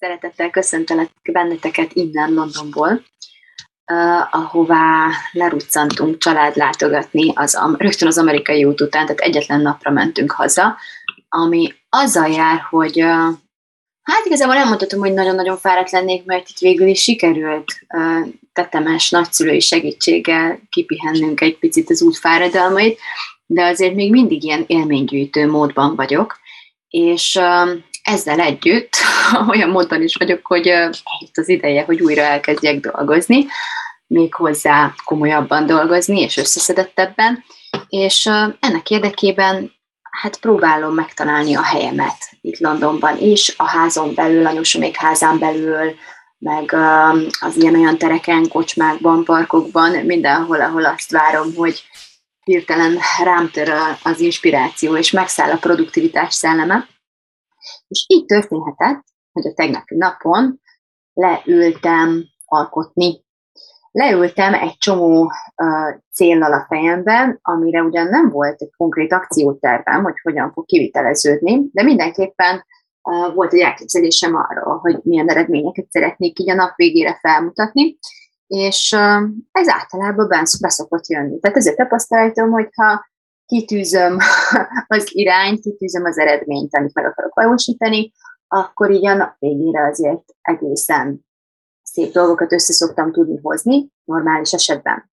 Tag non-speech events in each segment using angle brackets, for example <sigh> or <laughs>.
Szeretettel köszöntelek benneteket innen Londonból, uh, ahová leruccantunk család látogatni az, rögtön az amerikai út után, tehát egyetlen napra mentünk haza, ami azzal jár, hogy uh, hát igazából nem mondhatom, hogy nagyon-nagyon fáradt lennék, mert itt végül is sikerült uh, tetemes nagyszülői segítséggel kipihennünk egy picit az út fáradalmait, de azért még mindig ilyen élménygyűjtő módban vagyok, és uh, ezzel együtt <laughs> olyan módon is vagyok, hogy itt az ideje, hogy újra elkezdjek dolgozni, még hozzá komolyabban dolgozni, és összeszedettebben, és ennek érdekében hát próbálom megtalálni a helyemet itt Londonban is, a házon belül, a még házán belül, meg az ilyen-olyan tereken, kocsmákban, parkokban, mindenhol, ahol azt várom, hogy hirtelen rám tör az inspiráció, és megszáll a produktivitás szelleme. És így történhetett, hogy a tegnapi napon leültem alkotni. Leültem egy csomó uh, céllal a fejemben, amire ugyan nem volt egy konkrét akciótervem, hogy hogyan fog kiviteleződni, de mindenképpen uh, volt egy elképzelésem arról, hogy milyen eredményeket szeretnék így a nap végére felmutatni, és uh, ez általában beszokott jönni. Tehát ezért tapasztaltam, hogy ha kitűzöm <laughs> az irányt, kitűzöm az eredményt, amit meg akarok valósítani, akkor így a nap végére azért egészen szép dolgokat össze szoktam tudni hozni, normális esetben.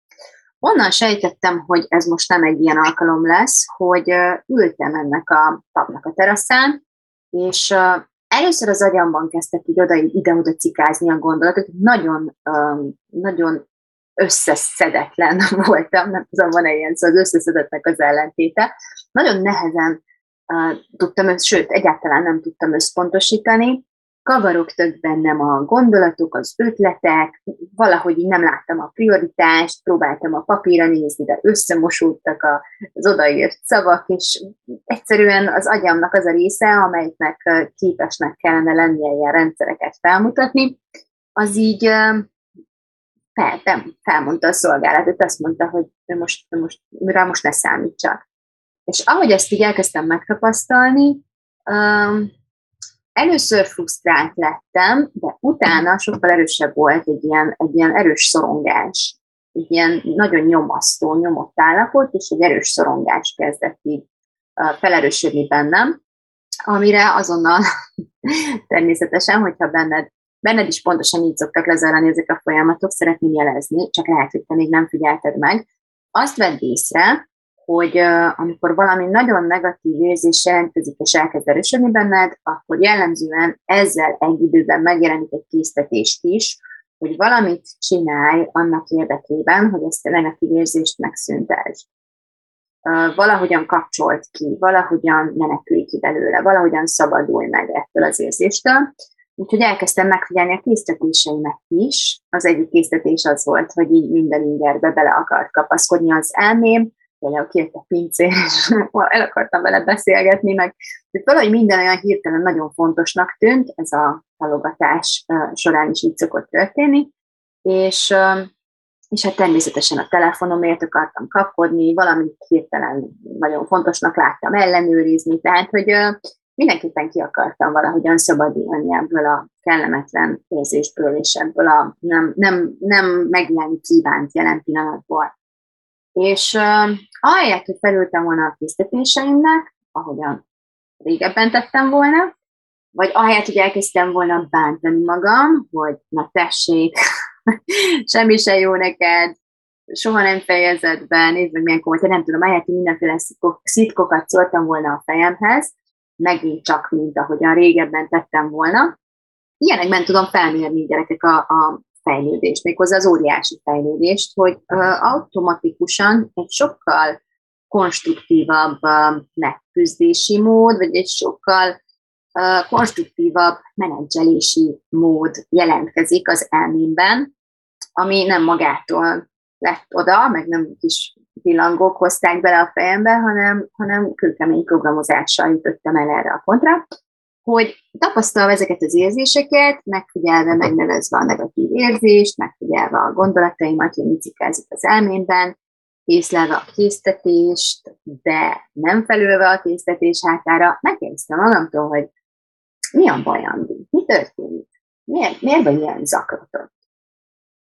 Onnan sejtettem, hogy ez most nem egy ilyen alkalom lesz, hogy ültem ennek a papnak a teraszán, és először az agyamban kezdtek így oda, ide-oda cikázni a gondolatok, nagyon, nagyon összeszedetlen <laughs> voltam, nem tudom, van-e ilyen szó, az összeszedetnek az ellentéte. Nagyon nehezen uh, tudtam, sőt, egyáltalán nem tudtam összpontosítani, kavarogtak bennem a gondolatok, az ötletek, valahogy így nem láttam a prioritást, próbáltam a papírra nézni, de összemosódtak az odaírt szavak, és egyszerűen az agyamnak az a része, amelyiknek képesnek kellene lennie ilyen rendszereket felmutatni, az így fel, nem, felmondta a szolgálatot, azt mondta, hogy most, most, rá most ne számítsak. És ahogy ezt így elkezdtem megtapasztalni, um, először frusztrált lettem, de utána sokkal erősebb volt egy ilyen, egy ilyen erős szorongás, egy ilyen nagyon nyomasztó, nyomott állapot, és egy erős szorongás kezdett így felerősödni bennem, amire azonnal <laughs> természetesen, hogyha benned benned is pontosan így szoktak lezajlani ezek a folyamatok, szeretném jelezni, csak lehet, hogy te még nem figyelted meg. Azt vedd észre, hogy uh, amikor valami nagyon negatív érzés jelentkezik és elkezd erősödni benned, akkor jellemzően ezzel egy időben megjelenik egy késztetést is, hogy valamit csinálj annak érdekében, hogy ezt a negatív érzést megszüntesd. Uh, valahogyan kapcsolt ki, valahogyan menekülj ki belőle, valahogyan szabadulj meg ettől az érzéstől, Úgyhogy elkezdtem megfigyelni a késztetéseimet is. Az egyik késztetés az volt, hogy így minden ingerbe bele akart kapaszkodni az elmém, például kijött a pincér, és <laughs> el akartam vele beszélgetni, meg hogy valahogy minden olyan hirtelen nagyon fontosnak tűnt, ez a halogatás során is így szokott történni, és, és hát természetesen a telefonomért akartam kapkodni, valamit hirtelen nagyon fontosnak láttam ellenőrizni, tehát hogy mindenképpen ki akartam valahogyan szabadulni ebből a kellemetlen érzésből, és ebből a nem, nem, nem megjelenni kívánt jelen pillanatból. És uh, ahelyett, hogy felültem volna a készítéseimnek, ahogyan régebben tettem volna, vagy ahelyett, hogy elkezdtem volna bántani magam, hogy na tessék, <laughs> semmi se jó neked, soha nem fejezett be, nézd meg milyen komoly, nem tudom, ahelyett, hogy mindenféle szitkokat szóltam volna a fejemhez, megint csak, mint ahogyan régebben tettem volna. Ilyenekben tudom felmérni gyerekek a, a fejlődést, méghozzá az óriási fejlődést, hogy automatikusan egy sokkal konstruktívabb megküzdési mód, vagy egy sokkal konstruktívabb menedzselési mód jelentkezik az elmémben, ami nem magától lett oda, meg nem kis pillangók hozták bele a fejembe, hanem, hanem kőkemény programozással jutottam el erre a pontra, hogy tapasztalva ezeket az érzéseket, megfigyelve, megnevezve a negatív érzést, megfigyelve a gondolataimat, hogy mit cikázik az elmémben, észlelve a késztetést, de nem felülve a késztetés hátára, megkérdeztem magamtól, hogy mi a baj, Andi? Mi történik? Miért, miért vagy ilyen zaklatott?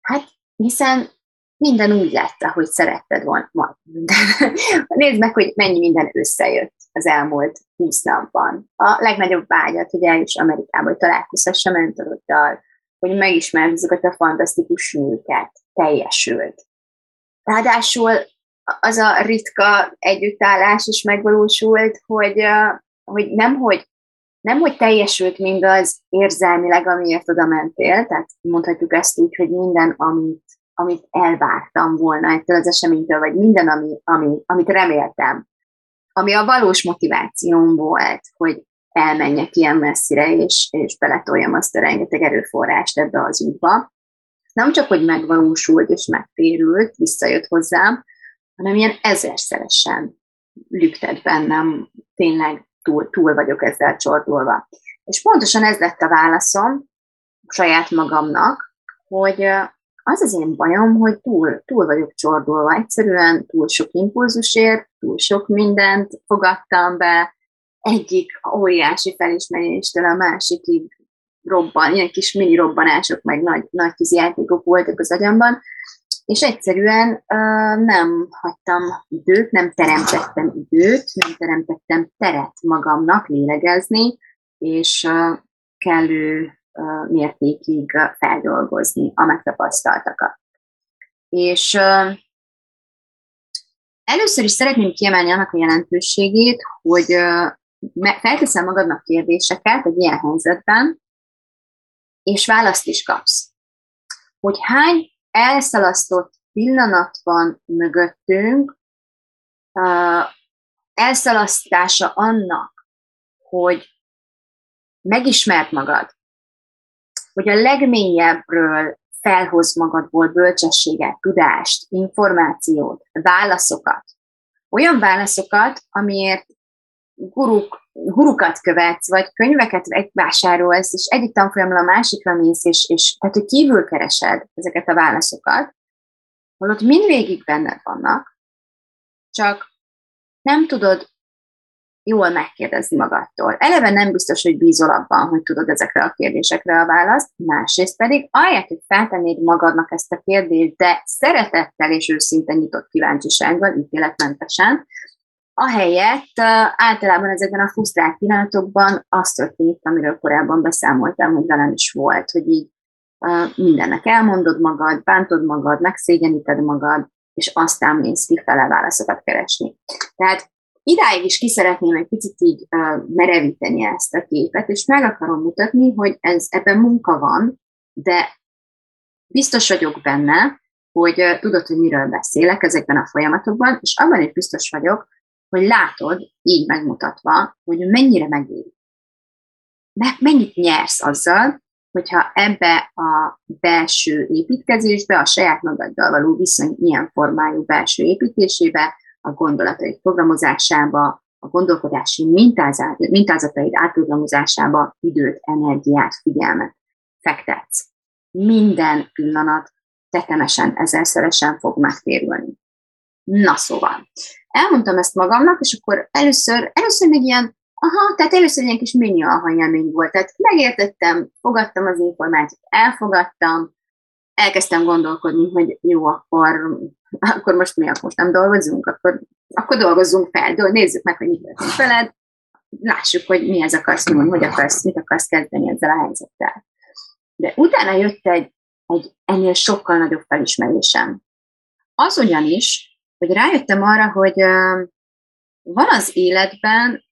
Hát, hiszen minden úgy lett, ahogy szeretted volna. <laughs> Nézd meg, hogy mennyi minden összejött az elmúlt húsz napban. A legnagyobb vágyat, hogy eljuss Amerikába, hogy találkozhass a mentoroddal, hogy megismerd azokat a fantasztikus nőket, teljesült. Ráadásul az a ritka együttállás is megvalósult, hogy, hogy nem, hogy nem, hogy teljesült mindaz érzelmileg, amiért oda mentél, tehát mondhatjuk ezt úgy, hogy minden, amit, amit elvártam volna ettől az eseménytől, vagy minden, ami, ami, amit reméltem, ami a valós motivációm volt, hogy elmenjek ilyen messzire, és, és beletoljam azt a rengeteg erőforrást ebbe az útba. Nem csak, hogy megvalósult és megtérült, visszajött hozzám, hanem ilyen ezerszeresen lüktet bennem tényleg túl, túl vagyok ezzel csordulva. És pontosan ez lett a válaszom saját magamnak, hogy az az én bajom, hogy túl, túl vagyok csordulva. Egyszerűen túl sok impulzusért, túl sok mindent fogadtam be, egyik óriási felismeréstől a másikig robban, ilyen kis mini robbanások, meg nagy, nagy játékok voltak az agyamban, és egyszerűen uh, nem hagytam időt, nem teremtettem időt, nem teremtettem teret magamnak lélegezni, és uh, kellő mértékig feldolgozni a megtapasztaltakat. És először is szeretném kiemelni annak a jelentőségét, hogy felteszem magadnak kérdéseket egy ilyen helyzetben, és választ is kapsz. Hogy hány elszalasztott pillanat van mögöttünk, elszalasztása annak, hogy megismert magad, hogy a legmélyebbről felhoz magadból bölcsességet, tudást, információt, válaszokat. Olyan válaszokat, amiért guruk, gurukat követsz, vagy könyveket vásárolsz, és egyik tanfolyamra a másikra mész, és, és tehát, hogy kívül keresed ezeket a válaszokat, holott mindvégig benned vannak, csak nem tudod jól megkérdezni magadtól. Eleve nem biztos, hogy bízol abban, hogy tudod ezekre a kérdésekre a választ, másrészt pedig ahelyett, hogy feltennéd magadnak ezt a kérdést, de szeretettel és őszinte nyitott kíváncsisággal, ítéletmentesen, Ahelyett általában ezekben a frusztrált pillanatokban az történik, amiről korábban beszámoltam, hogy velem is volt, hogy így mindennek elmondod magad, bántod magad, megszégyeníted magad, és aztán mész kifele válaszokat keresni. Tehát idáig is ki szeretném egy picit így uh, merevíteni ezt a képet, és meg akarom mutatni, hogy ez ebben munka van, de biztos vagyok benne, hogy uh, tudod, hogy miről beszélek ezekben a folyamatokban, és abban is biztos vagyok, hogy látod, így megmutatva, hogy mennyire megéri. Mennyit nyersz azzal, hogyha ebbe a belső építkezésbe, a saját magaddal való viszony ilyen formájú belső építésébe, a gondolatai programozásába, a gondolkodási mintázataid átprogramozásába időt, energiát, figyelmet fektetsz. Minden pillanat tetemesen, ezerszeresen fog megtérülni. Na szóval, elmondtam ezt magamnak, és akkor először, először még ilyen, aha, tehát először ilyen kis mini élmény volt. Tehát megértettem, fogadtam az információt, elfogadtam, elkezdtem gondolkodni, hogy jó, akkor, akkor most mi, akkor nem dolgozunk, akkor, akkor dolgozzunk fel, nézzük meg, hogy mit történik veled, lássuk, hogy mi ez akarsz nyúlni, hogy akarsz, mit akarsz kezdeni ezzel a helyzettel. De utána jött egy, egy ennél sokkal nagyobb felismerésem. Az ugyanis, hogy rájöttem arra, hogy van az életben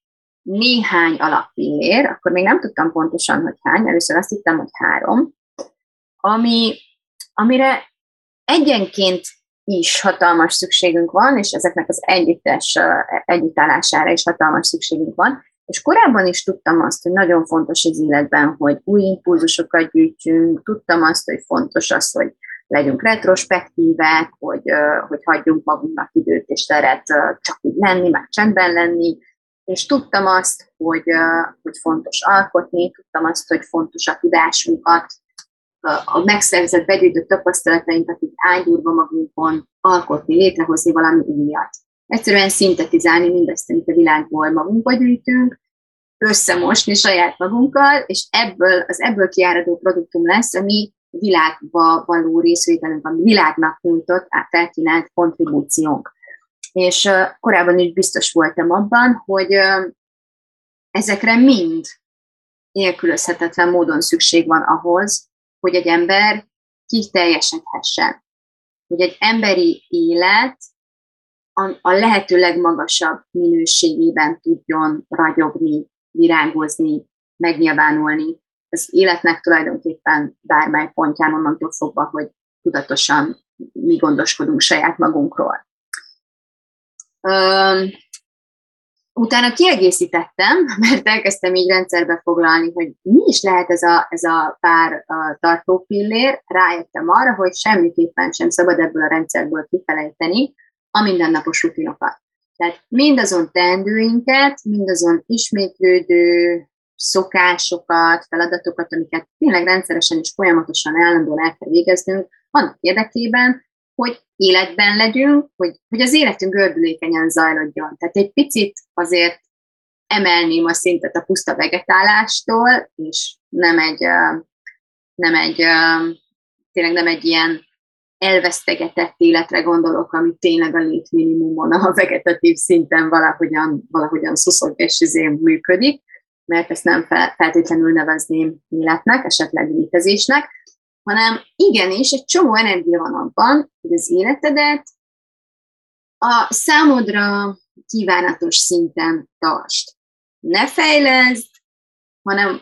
néhány alappillér, akkor még nem tudtam pontosan, hogy hány, először azt hittem, hogy három, ami, amire egyenként is hatalmas szükségünk van, és ezeknek az együttes együttállására is hatalmas szükségünk van. És korábban is tudtam azt, hogy nagyon fontos az életben, hogy új impulzusokat gyűjtsünk, tudtam azt, hogy fontos az, hogy legyünk retrospektívek, hogy, hogy hagyjunk magunknak időt és teret csak úgy lenni, meg csendben lenni, és tudtam azt, hogy, hogy fontos alkotni, tudtam azt, hogy fontos a tudásunkat, a megszerzett, begyűjtött tapasztalatainkat itt ágyúrva magunkon alkotni, létrehozni valami újat. Egyszerűen szintetizálni mindezt, amit a világból magunkba gyűjtünk, összemosni saját magunkkal, és ebből az ebből kiáradó produktum lesz, ami világba való részvételünk, a világnak nyújtott, felkínált kontribúciónk. És uh, korábban is biztos voltam abban, hogy uh, ezekre mind nélkülözhetetlen módon szükség van ahhoz, hogy egy ember kiteljesedhessen. Hogy egy emberi élet a, lehető legmagasabb minőségében tudjon ragyogni, virágozni, megnyilvánulni az életnek tulajdonképpen bármely pontján onnantól fogva, hogy tudatosan mi gondoskodunk saját magunkról. Utána kiegészítettem, <laughs> mert elkezdtem így rendszerbe foglalni, hogy mi is lehet ez a, ez a pár a tartó pillér, rájöttem arra, hogy semmiképpen sem szabad ebből a rendszerből kifelejteni a mindennapos rutinokat. Tehát mindazon teendőinket, mindazon ismétlődő szokásokat, feladatokat, amiket tényleg rendszeresen és folyamatosan állandóan el kell végeznünk, annak érdekében, hogy életben legyünk, hogy, hogy az életünk gördülékenyen zajlodjon. Tehát egy picit azért emelném a szintet a puszta vegetálástól, és nem egy, nem egy tényleg nem egy ilyen elvesztegetett életre gondolok, ami tényleg a létminimumon, a vegetatív szinten valahogyan, valahogyan szuszog és izén működik, mert ezt nem feltétlenül nevezném életnek, esetleg létezésnek, hanem igenis egy csomó energia van abban, hogy az életedet a számodra kívánatos szinten tartsd. Ne fejleszd, hanem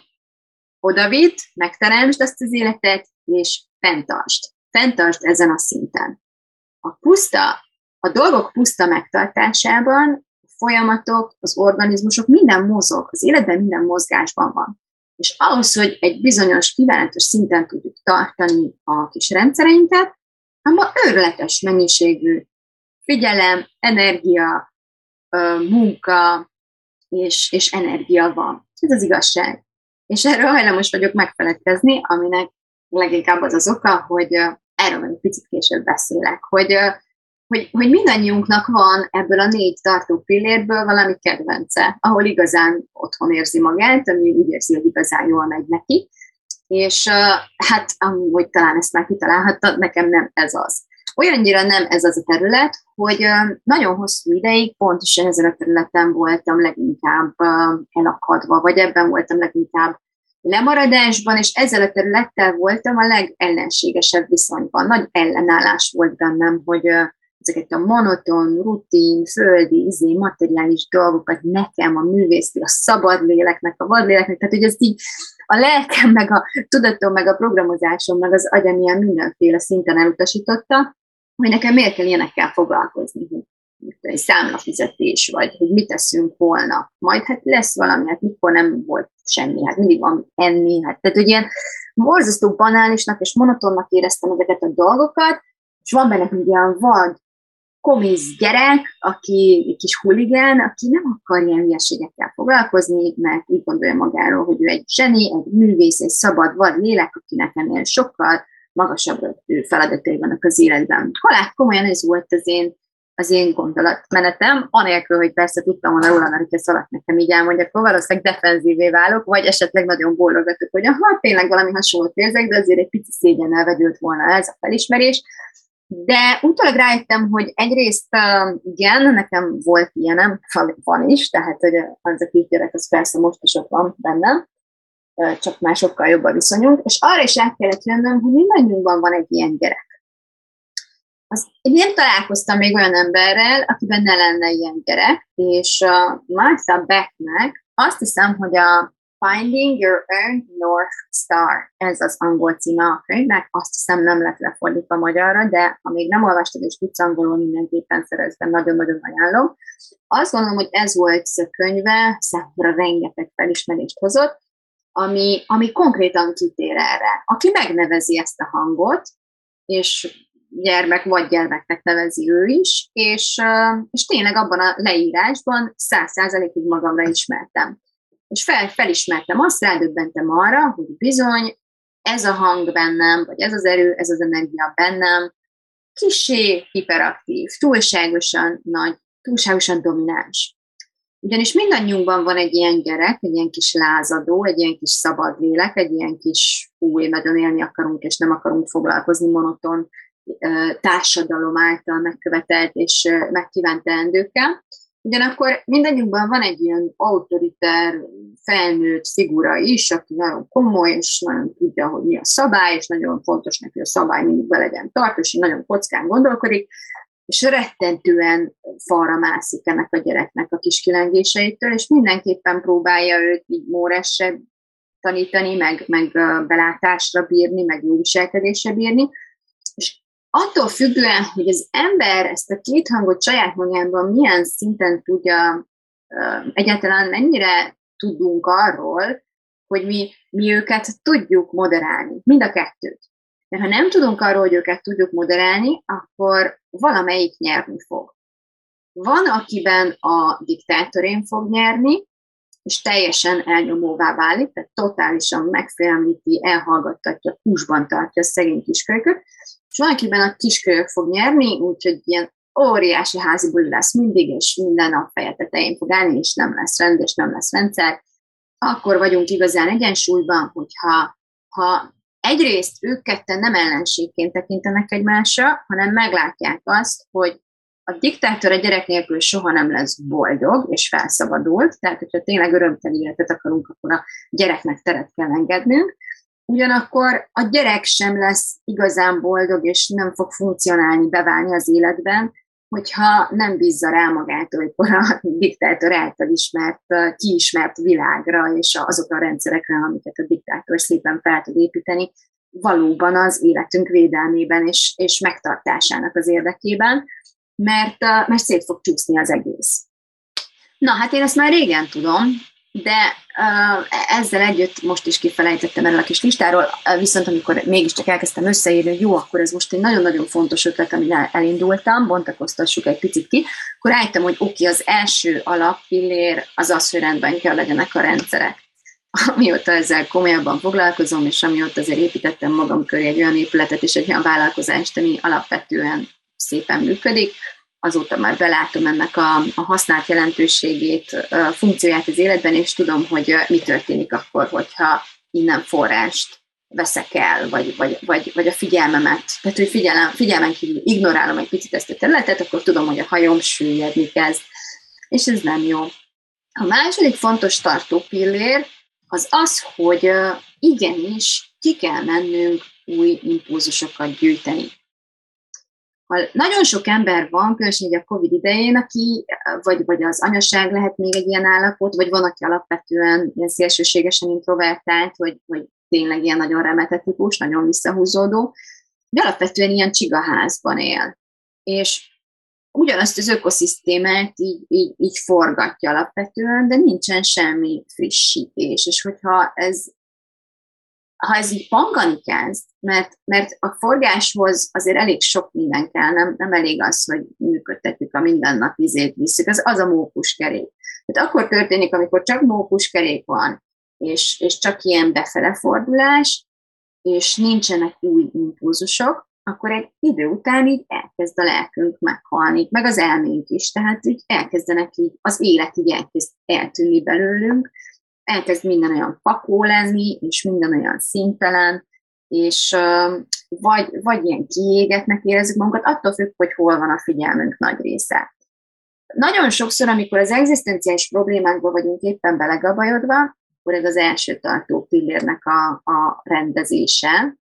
odavitt, megteremtsd azt az életet, és fenntartsd. Fenntartsd ezen a szinten. A puszta, a dolgok puszta megtartásában folyamatok, az organizmusok, minden mozog, az életben minden mozgásban van. És ahhoz, hogy egy bizonyos kívánatos szinten tudjuk tartani a kis rendszereinket, abban őrületes mennyiségű figyelem, energia, munka és, és energia van. Ez az igazság. És erről hajlamos vagyok megfeledkezni, aminek leginkább az az oka, hogy erről egy picit később beszélek, hogy hogy, hogy mindannyiunknak van ebből a négy tartó pillérből valami kedvence, ahol igazán otthon érzi magát, ami úgy érzi, hogy igazán jól megy neki, és hát amúgy talán ezt már kitalálhatta, nekem nem ez az. Olyannyira nem ez az a terület, hogy nagyon hosszú ideig pontosan ezen a területen voltam leginkább elakadva, vagy ebben voltam leginkább lemaradásban, és ezzel a területtel voltam a legellenségesebb viszonyban. Nagy ellenállás volt bennem, hogy ezeket a monoton, rutin, földi, izé, materiális dolgokat nekem, a művészti, a szabad léleknek, a vadléleknek, tehát hogy ez így a lelkem, meg a tudatom, meg a programozásom, meg az agyam ilyen mindenféle szinten elutasította, hogy nekem miért kell ilyenekkel foglalkozni, hogy egy számlafizetés, vagy hogy mit teszünk holnap. Majd hát lesz valami, hát mikor nem volt semmi, hát mindig van enni, hát tehát hogy ilyen borzasztó banálisnak és monotonnak éreztem ezeket a dolgokat, és van benne egy ilyen vad, komisz gyerek, aki egy kis huligán, aki nem akar ilyen hülyeségekkel foglalkozni, mert úgy gondolja magáról, hogy ő egy zseni, egy művész, egy szabad, vad lélek, akinek ennél sokkal magasabb feladatai vannak az életben. Halál komolyan ez volt az én, az én gondolatmenetem, anélkül, hogy persze tudtam volna róla, mert hogyha szaladt nekem így elmondja, akkor valószínűleg defenzívé válok, vagy esetleg nagyon bólogatok, hogy ha tényleg valami hasonlót érzek, de azért egy pici szégyennel vegyült volna ez a felismerés, de utólag rájöttem, hogy egyrészt igen, nekem volt ilyenem, van is, tehát hogy az a két gyerek az persze most is ott van bennem, csak már sokkal jobb a viszonyunk, és arra is rá kellett jönnöm, hogy mindannyiunkban van egy ilyen gyerek. Azt, én nem találkoztam még olyan emberrel, akiben ne lenne ilyen gyerek, és uh, Martha Becknek azt hiszem, hogy a Finding Your Own North Star, ez az angol címe a könyvnek, azt hiszem nem lett lefordítva magyarra, de ha még nem olvastad és tudsz angolul, mindenképpen szereztem, nagyon-nagyon ajánlom. Azt gondolom, hogy ez volt a könyve, számomra rengeteg felismerést hozott, ami, ami konkrétan kitér erre. Aki megnevezi ezt a hangot, és gyermek vagy gyermeknek nevezi ő is, és, és tényleg abban a leírásban száz százalékig magamra ismertem. És fel, felismertem azt, rádöbbentem arra, hogy bizony ez a hang bennem, vagy ez az erő, ez az energia bennem, kisé hiperaktív, túlságosan nagy, túlságosan domináns. Ugyanis mindannyiunkban van egy ilyen gyerek, egy ilyen kis lázadó, egy ilyen kis szabad lélek, egy ilyen kis új, nagyon élni akarunk, és nem akarunk foglalkozni monoton társadalom által megkövetelt és megkívánt teendőkkel. Ugyanakkor mindannyiunkban van egy ilyen autoriter, felnőtt figura is, aki nagyon komoly, és nagyon tudja, hogy mi a szabály, és nagyon fontos neki, hogy a szabály mindig be legyen tart, és nagyon kockán gondolkodik, és rettentően falra mászik ennek a gyereknek a kis kilengéseitől, és mindenképpen próbálja őt így móresse tanítani, meg, meg belátásra bírni, meg jó viselkedésre bírni, attól függően, hogy az ember ezt a két hangot saját magában milyen szinten tudja, egyáltalán mennyire tudunk arról, hogy mi, mi őket tudjuk moderálni, mind a kettőt. Mert ha nem tudunk arról, hogy őket tudjuk moderálni, akkor valamelyik nyerni fog. Van, akiben a diktátorén fog nyerni, és teljesen elnyomóvá válik, tehát totálisan megfélemlíti, elhallgattatja, húsban tartja a szegény kiskölyköt, és van, akiben a kiskölyök fog nyerni, úgyhogy ilyen óriási házi buli lesz mindig, és minden a feje tetején fog állni, és nem lesz rend, és nem lesz rendszer, akkor vagyunk igazán egyensúlyban, hogyha ha egyrészt ők ketten nem ellenségként tekintenek egymásra, hanem meglátják azt, hogy a diktátor a gyerek nélkül soha nem lesz boldog és felszabadult, tehát hogyha tényleg örömteli életet akarunk, akkor a gyereknek teret kell engednünk, Ugyanakkor a gyerek sem lesz igazán boldog, és nem fog funkcionálni, beválni az életben, hogyha nem bízza rá magát olykor a diktátor által ismert, kiismert világra, és azokra a rendszerekre, amiket a diktátor szépen fel tud építeni, valóban az életünk védelmében és, és megtartásának az érdekében, mert, mert szét fog csúszni az egész. Na, hát én ezt már régen tudom, de uh, ezzel együtt most is kifelejtettem erről a kis listáról, viszont amikor mégiscsak elkezdtem összeírni, hogy jó, akkor ez most egy nagyon-nagyon fontos ötlet, amire elindultam, bontakoztassuk egy picit ki, akkor rájöttem, hogy oké, okay, az első alappillér az az, hogy rendben kell legyenek a rendszerek. Amióta ezzel komolyabban foglalkozom, és amióta azért építettem magam köré egy olyan épületet és egy olyan vállalkozást, ami alapvetően szépen működik, azóta már belátom ennek a, a használt jelentőségét, a funkcióját az életben, és tudom, hogy mi történik akkor, hogyha innen forrást veszek el, vagy, vagy, vagy, vagy a figyelmemet, tehát hogy figyelem, figyelmen kívül ignorálom egy picit ezt a területet, akkor tudom, hogy a hajom süllyedni kezd, és ez nem jó. A második fontos tartó pillér az az, hogy igenis ki kell mennünk új impulzusokat gyűjteni ha nagyon sok ember van, különösen a Covid idején, aki, vagy, vagy az anyaság lehet még egy ilyen állapot, vagy van, aki alapvetően ilyen szélsőségesen introvertált, vagy, vagy tényleg ilyen nagyon remetett típus, nagyon visszahúzódó, de alapvetően ilyen csigaházban él. És ugyanazt az ökoszisztémát így, így, így forgatja alapvetően, de nincsen semmi frissítés. És hogyha ez ha ez így pangani kezd, mert, mert a forgáshoz azért elég sok minden kell, nem, nem elég az, hogy működtetjük a mindennapi izét visszük, az, az a mókuskerék. Tehát akkor történik, amikor csak mókuskerék van, és, és csak ilyen befele fordulás, és nincsenek új impulzusok, akkor egy idő után így elkezd a lelkünk meghalni, meg az elménk is, tehát így elkezdenek így, az élet így elkezd eltűnni belőlünk, elkezd minden olyan pakó lenni, és minden olyan szintelen, és vagy, vagy ilyen kiégetnek érezzük magunkat, attól függ, hogy hol van a figyelmünk nagy része. Nagyon sokszor, amikor az egzisztenciális problémákba vagyunk éppen belegabajodva, akkor ez az első tartó pillérnek a, a rendezése,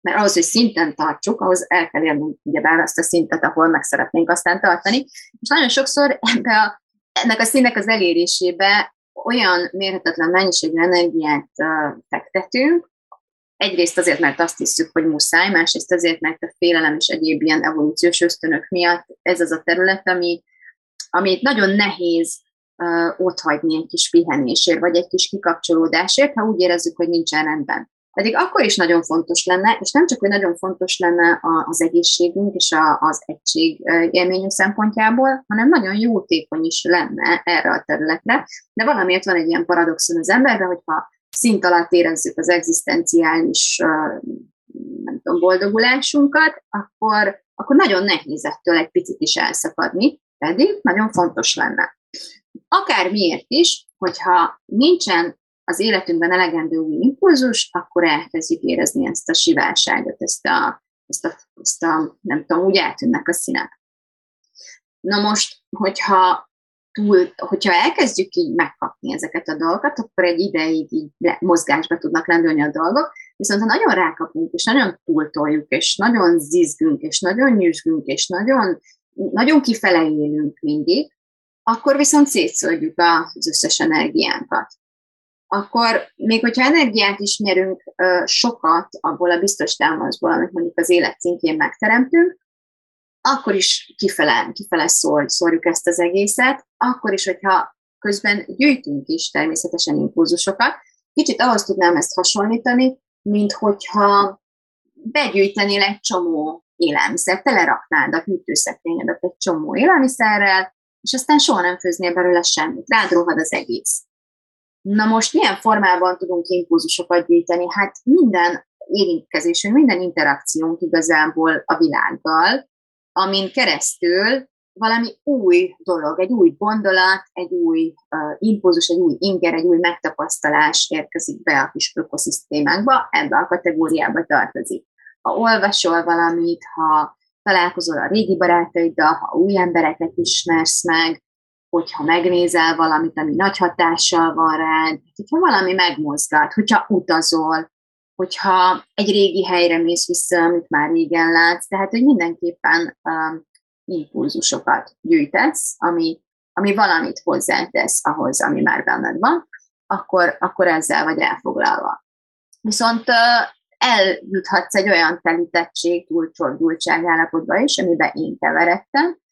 mert ahhoz, hogy szinten tartsuk, ahhoz el kell érnünk ugyebár azt a szintet, ahol meg szeretnénk aztán tartani. És nagyon sokszor ebbe a, ennek a színnek az elérésébe olyan mérhetetlen mennyiségű energiát fektetünk, egyrészt azért, mert azt hiszük, hogy muszáj, másrészt azért, mert a félelem és egyéb ilyen evolúciós ösztönök miatt ez az a terület, ami, amit nagyon nehéz uh, ott hagyni egy kis pihenésért, vagy egy kis kikapcsolódásért, ha úgy érezzük, hogy nincsen rendben. Pedig akkor is nagyon fontos lenne, és nem csak, hogy nagyon fontos lenne az egészségünk és az egység élményünk szempontjából, hanem nagyon jótékony is lenne erre a területre. De valamiért van egy ilyen paradoxon az emberben, hogyha szint alatt érezzük az egzisztenciális nem tudom, boldogulásunkat, akkor, akkor nagyon nehéz ettől egy picit is elszakadni, pedig nagyon fontos lenne. Akár miért is, hogyha nincsen az életünkben elegendő új impulzus, akkor elkezdjük érezni ezt a siválságot, ezt a, ezt a, ezt a nem tudom, úgy eltűnnek a színek. Na most, hogyha túl, hogyha elkezdjük így megkapni ezeket a dolgokat, akkor egy ideig így mozgásba tudnak lendülni a dolgok, viszont ha nagyon rákapunk, és nagyon túltoljuk, és nagyon zizgünk, és nagyon nyüzsgünk, és nagyon, nagyon kifele élünk mindig, akkor viszont szétszódjuk az összes energiánkat akkor még hogyha energiát is nyerünk sokat abból a biztos támaszból, amit mondjuk az élet szintjén megteremtünk, akkor is kifele, kifele szól, szórjuk ezt az egészet, akkor is, hogyha közben gyűjtünk is természetesen impulzusokat. Kicsit ahhoz tudnám ezt hasonlítani, mint hogyha begyűjtenél egy csomó élelmiszer, teleraknád a hűtőszekrényedet egy csomó élelmiszerrel, és aztán soha nem főznél belőle semmit, rád rohad az egész. Na most milyen formában tudunk impulzusokat gyűjteni? Hát minden érintkezésünk, minden interakciónk igazából a világgal, amin keresztül valami új dolog, egy új gondolat, egy új uh, impulzus, egy új inger, egy új megtapasztalás érkezik be a kis ökoszisztémánkba, ebbe a kategóriába tartozik. Ha olvasol valamit, ha találkozol a régi barátaiddal, ha új embereket ismersz meg, hogyha megnézel valamit, ami nagy hatással van rád, hogyha valami megmozgat, hogyha utazol, hogyha egy régi helyre mész vissza, amit már régen látsz, tehát hogy mindenképpen um, impulzusokat gyűjtesz, ami, ami valamit hozzátesz ahhoz, ami már benned van, akkor, akkor ezzel vagy elfoglalva. Viszont uh, eljuthatsz egy olyan telítettség, túlcsordultság állapotba is, amiben én keveredtem,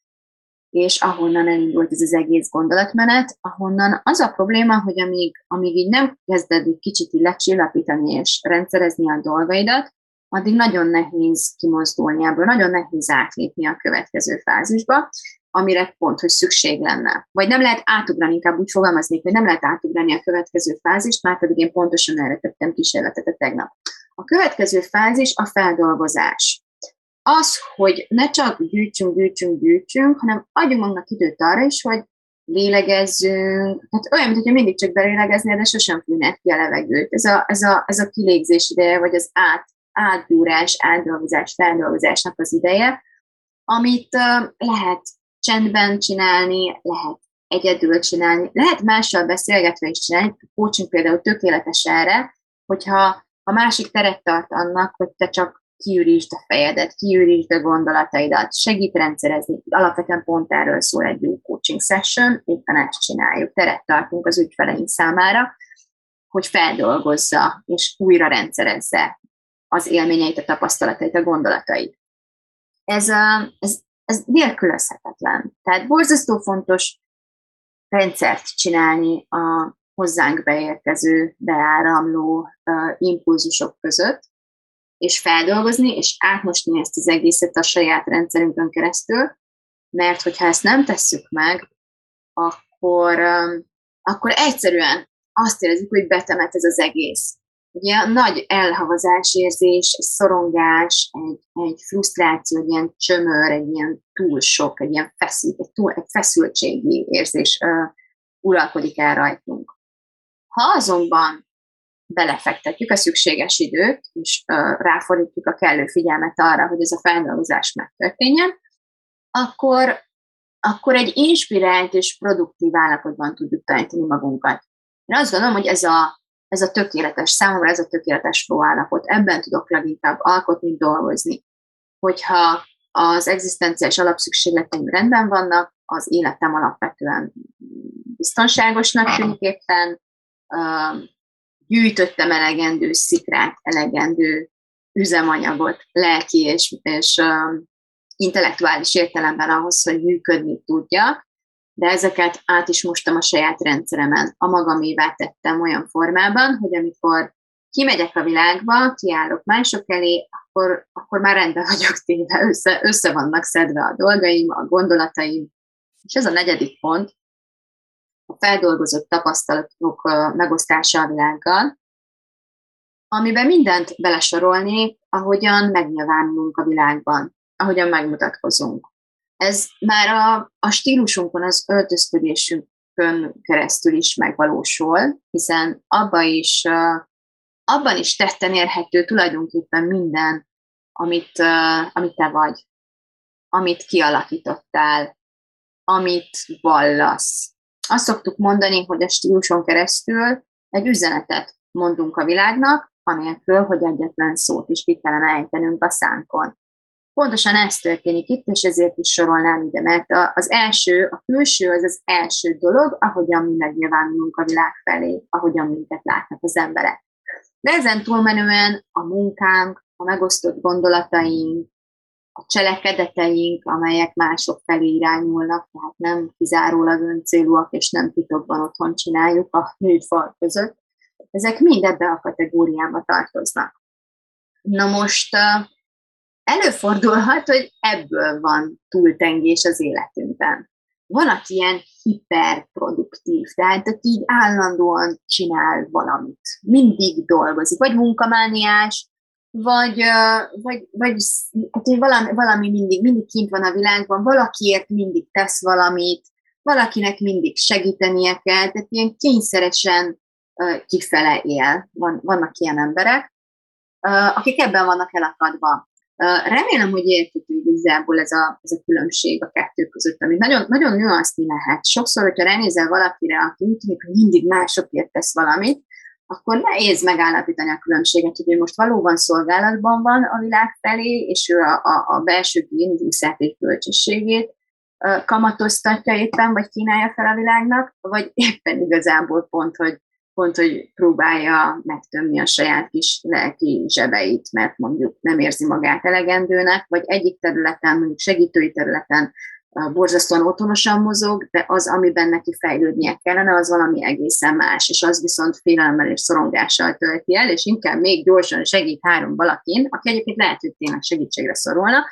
és ahonnan elindult ez az egész gondolatmenet, ahonnan az a probléma, hogy amíg, amíg így nem kezded egy kicsit lecsillapítani és rendszerezni a dolgaidat, addig nagyon nehéz kimozdulni ebből, nagyon nehéz átlépni a következő fázisba, amire pont, hogy szükség lenne. Vagy nem lehet átugrani, inkább úgy fogalmaznék, hogy nem lehet átugrani a következő fázist, már pedig én pontosan erre tettem kísérletet a tegnap. A következő fázis a feldolgozás az, hogy ne csak gyűjtsünk, gyűjtsünk, gyűjtsünk, hanem adjunk magunknak időt arra is, hogy lélegezzünk, tehát olyan, mintha mindig csak belélegeznél, de sosem fújnád ki a levegőt. Ez a, ez a, ez a kilégzés ideje, vagy az át, átgyúrás, átdolgozás, feldolgozásnak az ideje, amit uh, lehet csendben csinálni, lehet egyedül csinálni, lehet mással beszélgetve is csinálni. A coaching például tökéletes erre, hogyha a másik teret tart annak, hogy te csak kiürítsd a fejedet, kiürítsd a gondolataidat, segít rendszerezni. Alapvetően pont erről szól egy jó coaching session, éppen ezt csináljuk. Teret tartunk az ügyfeleink számára, hogy feldolgozza és újra rendszerezze az élményeit, a tapasztalatait, a gondolatait. Ez, ez, ez nélkülözhetetlen. Tehát borzasztó fontos rendszert csinálni a hozzánk beérkező, beáramló uh, impulzusok között, és feldolgozni, és átmosni ezt az egészet a saját rendszerünkön keresztül, mert hogyha ezt nem tesszük meg, akkor, um, akkor egyszerűen azt érezzük, hogy betemet ez az egész. Ugye nagy elhavazás érzés, szorongás, egy, egy frusztráció, egy ilyen csömör, egy ilyen túl sok, egy ilyen feszült, egy, túl, egy feszültségi érzés uh, uralkodik el rajtunk. Ha azonban belefektetjük a szükséges időt, és ráfordítjuk a kellő figyelmet arra, hogy ez a feldolgozás megtörténjen, akkor, akkor egy inspirált és produktív állapotban tudjuk tanítani magunkat. Én azt gondolom, hogy ez a, ez a tökéletes, számomra ez a tökéletes flow állapot. Ebben tudok leginkább alkotni, dolgozni. Hogyha az egzisztenciális alapszükségleteim rendben vannak, az életem alapvetően biztonságosnak tűnik éppen, gyűjtöttem elegendő szikrát, elegendő üzemanyagot, lelki és, és intellektuális értelemben ahhoz, hogy működni tudjak, de ezeket át is mostam a saját rendszeremen. A magamévá tettem olyan formában, hogy amikor kimegyek a világba, kiállok mások elé, akkor, akkor már rendben vagyok téve, össze, össze vannak szedve a dolgaim, a gondolataim. És ez a negyedik pont, a feldolgozott tapasztalatok megosztása a világgal, amiben mindent belesorolnék, ahogyan megnyilvánulunk a világban, ahogyan megmutatkozunk. Ez már a, a stílusunkon, az öltözködésünkön keresztül is megvalósul, hiszen abba is, abban is tetten érhető tulajdonképpen minden, amit, amit te vagy, amit kialakítottál, amit vallasz. Azt szoktuk mondani, hogy a stíluson keresztül egy üzenetet mondunk a világnak, anélkül, hogy egyetlen szót is ki kellene ejtenünk a szánkon. Pontosan ez történik itt, és ezért is sorolnám ide, mert az első, a külső az az első dolog, ahogyan mi megnyilvánulunk a világ felé, ahogyan minket látnak az emberek. De ezen túlmenően a munkánk, a megosztott gondolataink, a cselekedeteink, amelyek mások felé irányulnak, tehát nem kizárólag öncélúak, és nem titokban otthon csináljuk a műfal között, ezek mind ebbe a kategóriába tartoznak. Na most előfordulhat, hogy ebből van túltengés az életünkben. Van, aki ilyen hiperproduktív, tehát aki így állandóan csinál valamit, mindig dolgozik, vagy munkamániás, vagy, vagy, vagy hát, valami, valami mindig, mindig kint van a világban, valakiért mindig tesz valamit, valakinek mindig segítenie kell, tehát ilyen kényszeresen kifele él. Van, vannak ilyen emberek, akik ebben vannak elakadva. Remélem, hogy érthető igazából ez a, ez a különbség a kettő között, ami nagyon, nagyon nüanszni lehet. Sokszor, hogyha ránézel valakire, aki úgy tűnik, hogy mindig másokért tesz valamit, akkor nehéz megállapítani a különbséget, hogy ő most valóban szolgálatban van a világ felé, és ő a, a, a belső géniuszát és bölcsességét kamatoztatja éppen, vagy kínálja fel a világnak, vagy éppen igazából pont, hogy pont, hogy próbálja megtömni a saját kis lelki zsebeit, mert mondjuk nem érzi magát elegendőnek, vagy egyik területen, mondjuk segítői területen borzasztóan otthonosan mozog, de az, amiben neki fejlődnie kellene, az valami egészen más, és az viszont félelemmel és szorongással tölti el, és inkább még gyorsan segít három valakin, aki egyébként lehet, hogy tényleg segítségre szorulna,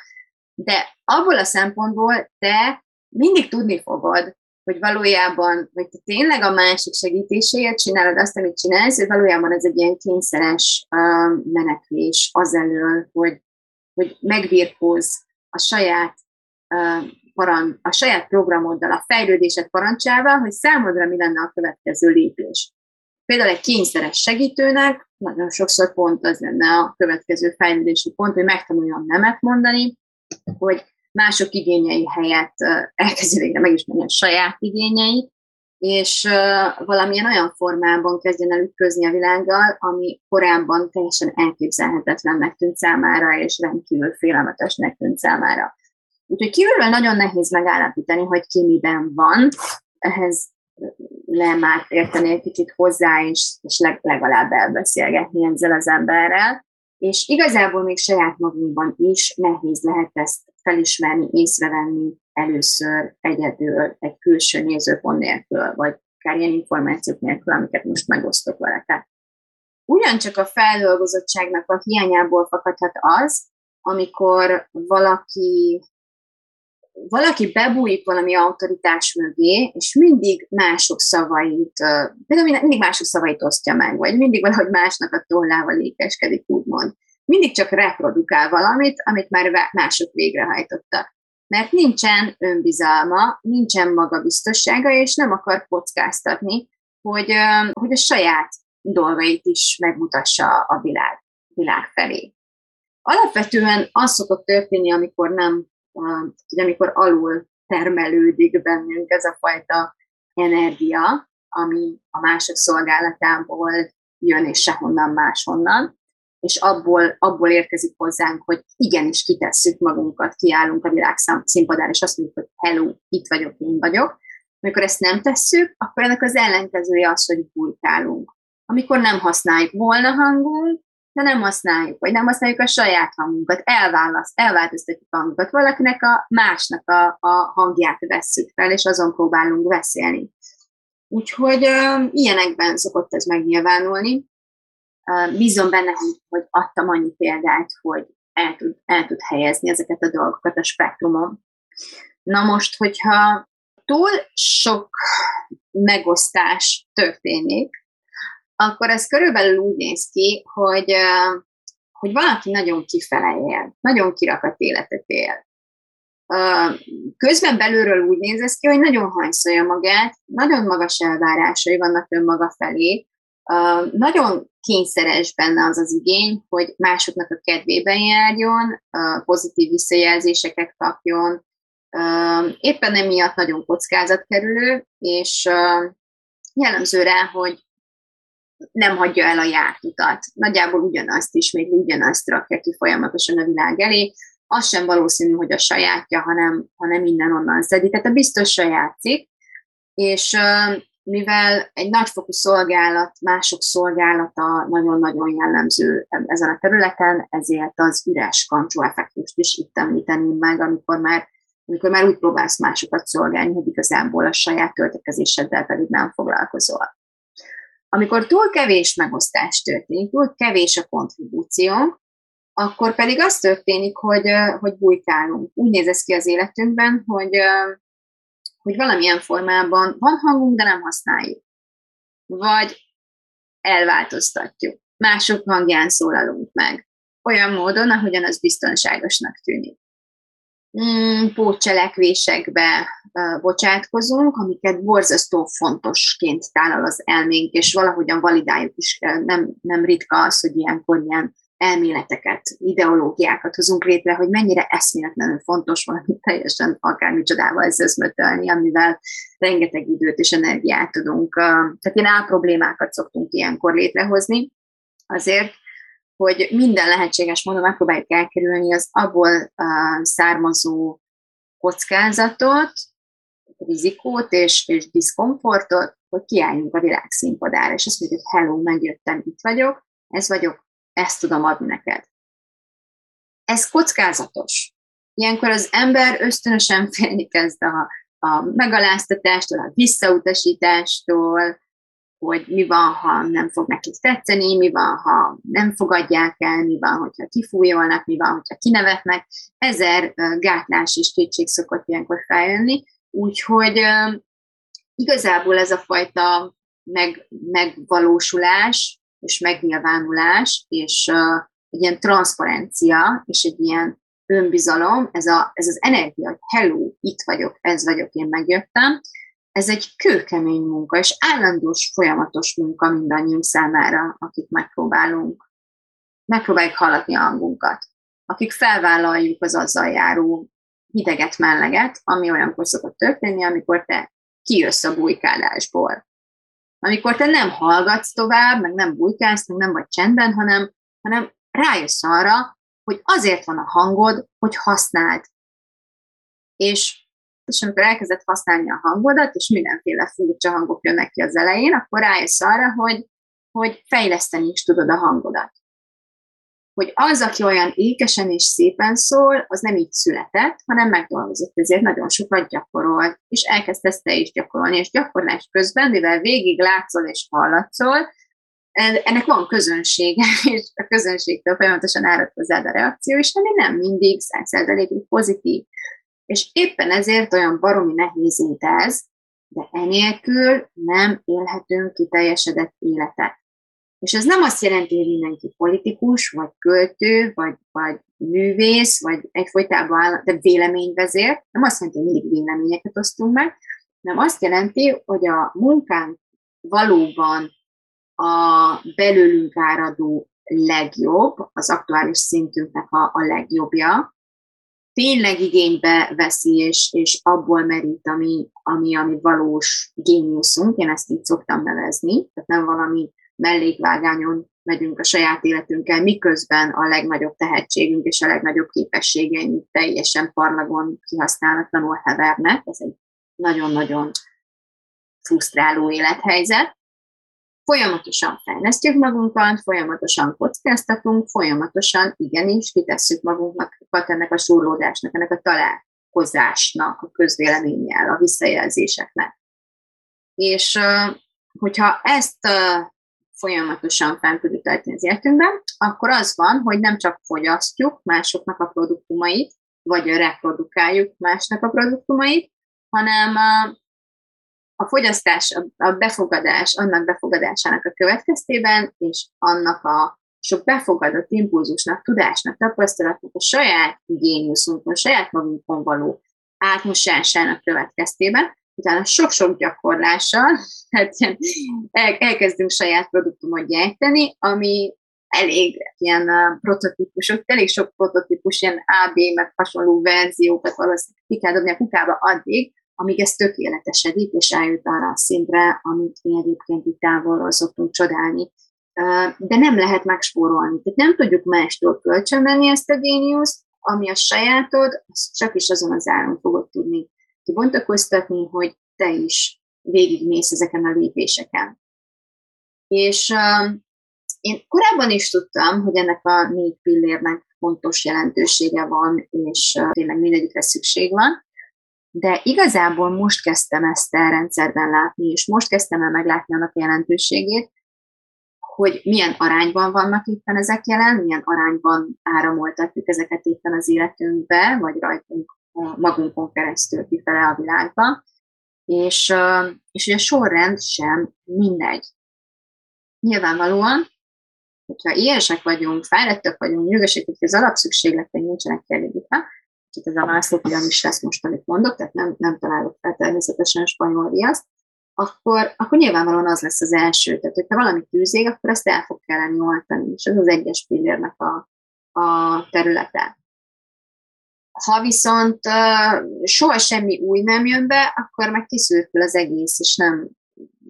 de abból a szempontból te mindig tudni fogod, hogy valójában, vagy te tényleg a másik segítéséért csinálod azt, amit csinálsz, hogy valójában ez egy ilyen kényszeres uh, menekvés az elől, hogy, hogy megbirkóz a saját uh, paran, a saját programoddal, a fejlődésed parancsával, hogy számodra mi lenne a következő lépés. Például egy kényszeres segítőnek nagyon sokszor pont az lenne a következő fejlődési pont, hogy megtanuljon nemet mondani, hogy mások igényei helyett elkezdi végre megismerni a saját igényeit, és valamilyen olyan formában kezdjen el ütközni a világgal, ami korábban teljesen elképzelhetetlennek tűnt számára, és rendkívül félelmetesnek tűnt számára. Úgyhogy kívülről nagyon nehéz megállapítani, hogy ki miben van, ehhez le már érteni egy kicsit hozzá, és, és legalább elbeszélgetni ezzel az emberrel. És igazából még saját magunkban is nehéz lehet ezt felismerni, észrevenni először egyedül, egy külső nézőpont nélkül, vagy akár ilyen információk nélkül, amiket most megosztok veletek. Ugyancsak a feldolgozottságnak a hiányából fakadhat az, amikor valaki valaki bebújik valami autoritás mögé, és mindig mások szavait, például mindig mások szavait osztja meg, vagy mindig valahogy másnak a tollával lékeskedik, úgymond mindig csak reprodukál valamit, amit már mások végrehajtottak. Mert nincsen önbizalma, nincsen magabiztossága, és nem akar kockáztatni, hogy, hogy a saját dolgait is megmutassa a világ, világ felé. Alapvetően az szokott történni, amikor nem, amikor alul termelődik bennünk ez a fajta energia, ami a mások szolgálatából jön, és sehonnan máshonnan, és abból, abból érkezik hozzánk, hogy igenis kitesszük magunkat, kiállunk a világ színpadán, és azt mondjuk, hogy hello, itt vagyok, én vagyok. Amikor ezt nem tesszük, akkor ennek az ellenkezője az, hogy bujkálunk. Amikor nem használjuk volna hangunk, de nem használjuk, vagy nem használjuk a saját hangunkat, elválaszt, elváltoztatjuk a hangunkat, valakinek a másnak a, a hangját vesszük fel, és azon próbálunk beszélni. Úgyhogy uh, ilyenekben szokott ez megnyilvánulni. Uh, bízom benne, hogy adtam annyi példát, hogy el tud, el tud helyezni ezeket a dolgokat a spektrumon. Na most, hogyha túl sok megosztás történik, akkor ez körülbelül úgy néz ki, hogy, hogy valaki nagyon kifele él, nagyon kirakat életet él. Közben belülről úgy néz ez ki, hogy nagyon hanyszolja magát, nagyon magas elvárásai vannak önmaga felé, nagyon kényszeres benne az az igény, hogy másoknak a kedvében járjon, pozitív visszajelzéseket kapjon, éppen emiatt nagyon kockázatkerülő, és jellemző rá, hogy nem hagyja el a járt. Nagyjából ugyanazt ismétli, ugyanazt rakja ki folyamatosan a világ elé. Az sem valószínű, hogy a sajátja, hanem, hanem innen-onnan szedi. Tehát a biztosan játszik, és mivel egy nagyfokú szolgálat, mások szolgálata nagyon-nagyon jellemző ezen a területen, ezért az üres kancsó effektust is itt említeném meg, amikor már, amikor már úgy próbálsz másokat szolgálni, hogy igazából a saját töltekezéseddel pedig nem foglalkozol. Amikor túl kevés megosztás történik, túl kevés a kontribúció, akkor pedig az történik, hogy, hogy bujkálunk. Úgy néz ez ki az életünkben, hogy, hogy valamilyen formában van hangunk, de nem használjuk. Vagy elváltoztatjuk. Mások hangján szólalunk meg. Olyan módon, ahogyan az biztonságosnak tűnik. Mm, pótcselekvésekbe bocsátkozunk, amiket borzasztó fontosként tálal az elménk, és valahogyan validáljuk is. Nem, nem ritka az, hogy ilyenkor ilyen elméleteket, ideológiákat hozunk létre, hogy mennyire eszméletlenül fontos valami teljesen akármicsodával összezmötölni, amivel rengeteg időt és energiát tudunk, tehát ilyen problémákat szoktunk ilyenkor létrehozni, azért, hogy minden lehetséges módon megpróbáljuk elkerülni az abból származó kockázatot, rizikót és, és diszkomfortot, hogy kiálljunk a világ színpadára, és azt mondjuk, hogy hello, megjöttem, itt vagyok, ez vagyok, ezt tudom adni neked. Ez kockázatos. Ilyenkor az ember ösztönösen félni kezd a, a megaláztatástól, a visszautasítástól, hogy mi van, ha nem fog nekik tetszeni, mi van, ha nem fogadják el, mi van, hogyha kifújolnak, mi van, hogyha kinevetnek. Ezer gátlás és kétség szokott ilyenkor feljönni, úgyhogy igazából ez a fajta meg, megvalósulás és megnyilvánulás, és egy ilyen transzparencia, és egy ilyen önbizalom, ez, a, ez az energia, hogy hello, itt vagyok, ez vagyok, én megjöttem, ez egy kőkemény munka, és állandós, folyamatos munka mindannyiunk számára, akik megpróbálunk, megpróbáljuk hallatni a hangunkat. Akik felvállaljuk az azzal járó hideget, melleget, ami olyankor szokott történni, amikor te kijössz a bujkálásból. Amikor te nem hallgatsz tovább, meg nem bujkálsz, meg nem vagy csendben, hanem, hanem rájössz arra, hogy azért van a hangod, hogy használd. És és amikor elkezded használni a hangodat, és mindenféle furcsa hangok jönnek ki az elején, akkor rájössz arra, hogy, hogy fejleszteni is tudod a hangodat. Hogy az, aki olyan ékesen és szépen szól, az nem így született, hanem megdolgozott, ezért nagyon sokat gyakorolt, és elkezdesz te is gyakorolni, és gyakorlás közben, mivel végig látszol és hallatszol, ennek van közönsége, <laughs> és a közönségtől folyamatosan árad hozzád a reakció, és ami nem mindig százszerzelékig pozitív. És éppen ezért olyan baromi nehéz út ez, de enélkül nem élhetünk ki teljesedett életet. És ez nem azt jelenti, hogy mindenki politikus, vagy költő, vagy, vagy művész, vagy egyfolytában de véleményvezér. Nem azt jelenti, hogy mindig véleményeket osztunk meg, hanem azt jelenti, hogy a munkánk valóban a belőlünk áradó legjobb, az aktuális szintünknek a, a legjobbja, tényleg igénybe veszi, és, és abból merít, ami, ami, ami valós géniuszunk, én ezt így szoktam nevezni, tehát nem valami mellékvágányon megyünk a saját életünkkel, miközben a legnagyobb tehetségünk és a legnagyobb képességeink teljesen parlagon kihasználatlanul hevernek. Ez egy nagyon-nagyon frusztráló élethelyzet. Folyamatosan fejlesztjük magunkat, folyamatosan kockáztatunk, folyamatosan igenis kitesszük magunknak ennek a surlódásnak, ennek a találkozásnak, a közvéleménnyel, a visszajelzéseknek. És hogyha ezt folyamatosan fent tudjuk tartani az életünkben, akkor az van, hogy nem csak fogyasztjuk másoknak a produktumait, vagy reprodukáljuk másnak a produktumait, hanem a fogyasztás, a befogadás, annak befogadásának a következtében, és annak a sok befogadott impulzusnak, tudásnak, tapasztalatnak, a saját géniuszunkon, saját magunkon való átmosásának következtében, utána sok-sok gyakorlással, <laughs> hát el, elkezdünk saját produktumot gyártani, ami elég ilyen uh, prototípusok, elég sok prototípus, ilyen AB, meg hasonló verziókat valószínűleg ki kell dobni a kukába addig, amíg ez tökéletesedik, és eljut arra a szintre, amit mi egyébként itt távolról szoktunk csodálni. De nem lehet megspórolni. Tehát nem tudjuk mástól kölcsönvenni ezt a géniuszt, ami a sajátod, azt csak is azon az áron fogod tudni kibontakoztatni, hogy te is végigmész ezeken a lépéseken. És én korábban is tudtam, hogy ennek a négy pillérnek fontos jelentősége van, és tényleg mindegyikre szükség van, de igazából most kezdtem ezt a rendszerben látni, és most kezdtem el meglátni annak jelentőségét, hogy milyen arányban vannak éppen ezek jelen, milyen arányban áramoltatjuk ezeket éppen az életünkbe, vagy rajtunk magunkon keresztül kifele a világba, és, és hogy a sorrend sem mindegy. Nyilvánvalóan, hogyha ilyesek vagyunk, fejlettek vagyunk, nyugosak, hogy az alapszükségleteink nincsenek kielégítve, itt ez a Mászló is lesz most, amit mondok, tehát nem, nem találok fel természetesen spanyol viaszt, akkor, akkor nyilvánvalóan az lesz az első. Tehát, hogyha valami tűzég, akkor azt el fog kelleni oltani, és ez az egyes pillérnek a, a területe. Ha viszont uh, soha semmi új nem jön be, akkor meg kiszűrkül az egész, és nem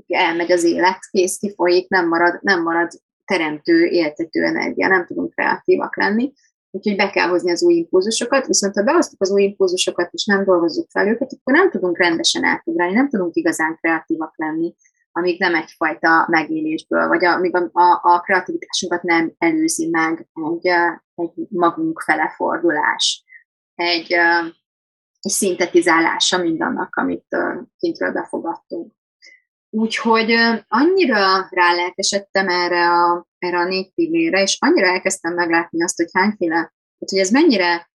elmegy az élet, kész kifolyik, nem marad, nem marad teremtő, éltető energia, nem tudunk kreatívak lenni. Úgyhogy be kell hozni az új impulzusokat, viszont ha behoztuk az új impulzusokat, és nem dolgozzuk fel őket, akkor nem tudunk rendesen átugrálni, nem tudunk igazán kreatívak lenni, amíg nem egyfajta megélésből, vagy amíg a, a, a kreativitásunkat nem előzi meg egy, egy magunk fele fordulás, egy, egy szintetizálása mindannak, amit kintről befogadtunk. Úgyhogy annyira rálelkesedtem erre a, erre a négy pillére, és annyira elkezdtem meglátni azt, hogy hányféle, hogy ez mennyire,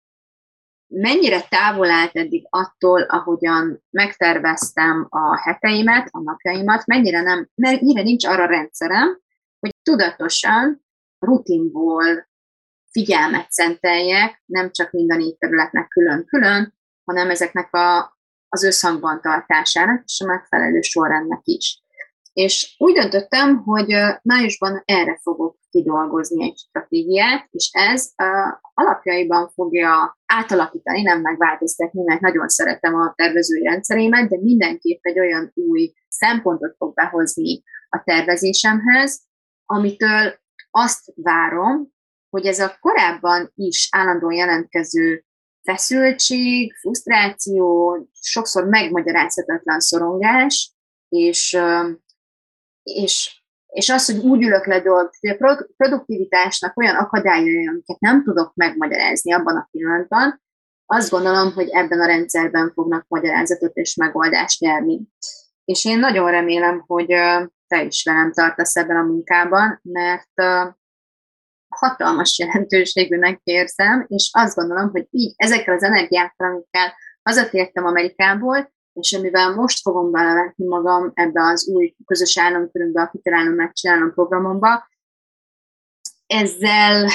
mennyire távol állt eddig attól, ahogyan megterveztem a heteimet, a napjaimat, mennyire, nem, mennyire nincs arra rendszerem, hogy tudatosan, rutinból figyelmet szenteljek, nem csak minden négy területnek külön-külön, hanem ezeknek a, az összhangban tartásának és a megfelelő sorrendnek is. És úgy döntöttem, hogy májusban erre fogok kidolgozni egy stratégiát, és ez alapjaiban fogja átalakítani, nem megváltoztatni, mert nagyon szeretem a tervezői rendszerémet, de mindenképp egy olyan új szempontot fog behozni a tervezésemhez, amitől azt várom, hogy ez a korábban is állandóan jelentkező feszültség, frusztráció, sokszor megmagyarázhatatlan szorongás, és, és, és az, hogy úgy ülök le dolgozni, hogy a produktivitásnak olyan akadályai, amiket nem tudok megmagyarázni abban a pillanatban, azt gondolom, hogy ebben a rendszerben fognak magyarázatot és megoldást nyerni. És én nagyon remélem, hogy te is velem tartasz ebben a munkában, mert hatalmas jelentőségűnek érzem, és azt gondolom, hogy így ezekkel az energiákkal, amikkel hazatértem Amerikából, és amivel most fogom belevetni magam ebbe az új közös államkörünkbe, a kitalálom, megcsinálom programomba, ezzel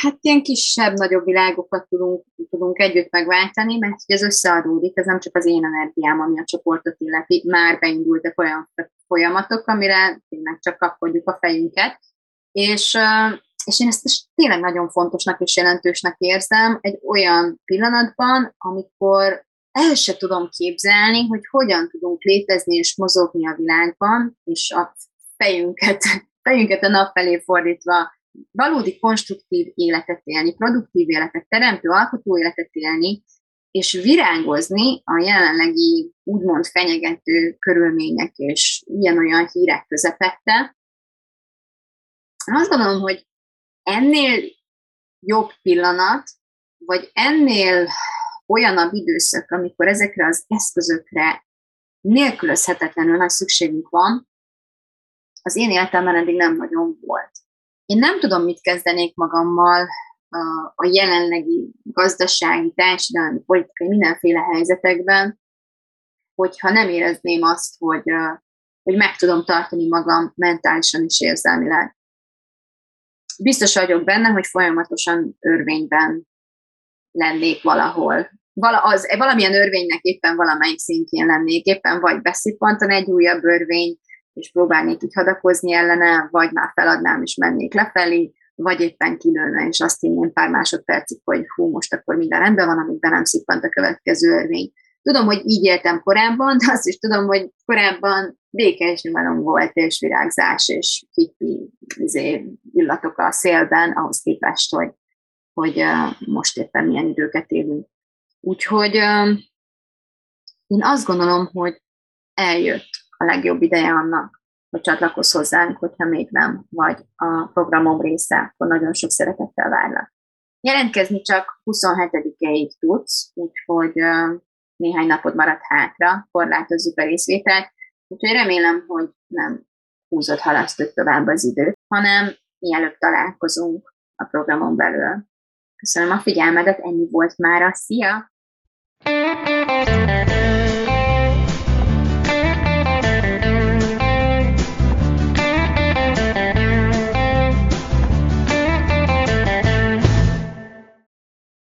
hát ilyen kisebb-nagyobb világokat tudunk, tudunk együtt megváltani, mert ez összeadódik, ez nem csak az én energiám, ami a csoportot illeti, már beindultak olyan folyamatok, amire tényleg csak kapkodjuk a fejünket, és és én ezt is tényleg nagyon fontosnak és jelentősnek érzem egy olyan pillanatban, amikor el se tudom képzelni, hogy hogyan tudunk létezni és mozogni a világban, és a fejünket <laughs> fejünket a nap felé fordítva, valódi konstruktív életet élni, produktív életet, teremtő, alkotó életet élni, és virágozni a jelenlegi úgymond fenyegető körülmények és ilyen-olyan hírek közepette. Azt gondolom, hogy ennél jobb pillanat, vagy ennél olyanabb időszak, amikor ezekre az eszközökre nélkülözhetetlenül nagy szükségünk van, az én életemben eddig nem nagyon volt. Én nem tudom, mit kezdenék magammal a, jelenlegi gazdasági, társadalmi, politikai, mindenféle helyzetekben, hogyha nem érezném azt, hogy, hogy meg tudom tartani magam mentálisan és érzelmileg. Biztos vagyok benne, hogy folyamatosan örvényben lennék valahol. Vala, az, valamilyen örvénynek éppen valamelyik szintjén lennék, éppen vagy beszippantan egy újabb örvény, és próbálnék így hadakozni ellene, vagy már feladnám és mennék lefelé, vagy éppen kilőne, és azt hinném pár másodpercig, hogy hú, most akkor minden rendben van, amíg be nem szippant a következő örvény. Tudom, hogy így éltem korábban, de azt is tudom, hogy korábban békés nyugalom volt, és virágzás, és hippi izé, illatok a szélben, ahhoz képest, hogy, hogy most éppen milyen időket élünk. Úgyhogy én azt gondolom, hogy eljött a legjobb ideje annak, hogy csatlakozz hozzánk, hogyha még nem vagy a programom része, akkor nagyon sok szeretettel várlak. Jelentkezni csak 27-ig tudsz, úgyhogy néhány napod maradt hátra, korlátozzuk a részvételt, úgyhogy remélem, hogy nem húzott halasztod tovább az időt, hanem mielőbb találkozunk a programon belül. Köszönöm a figyelmedet, ennyi volt már a Szia!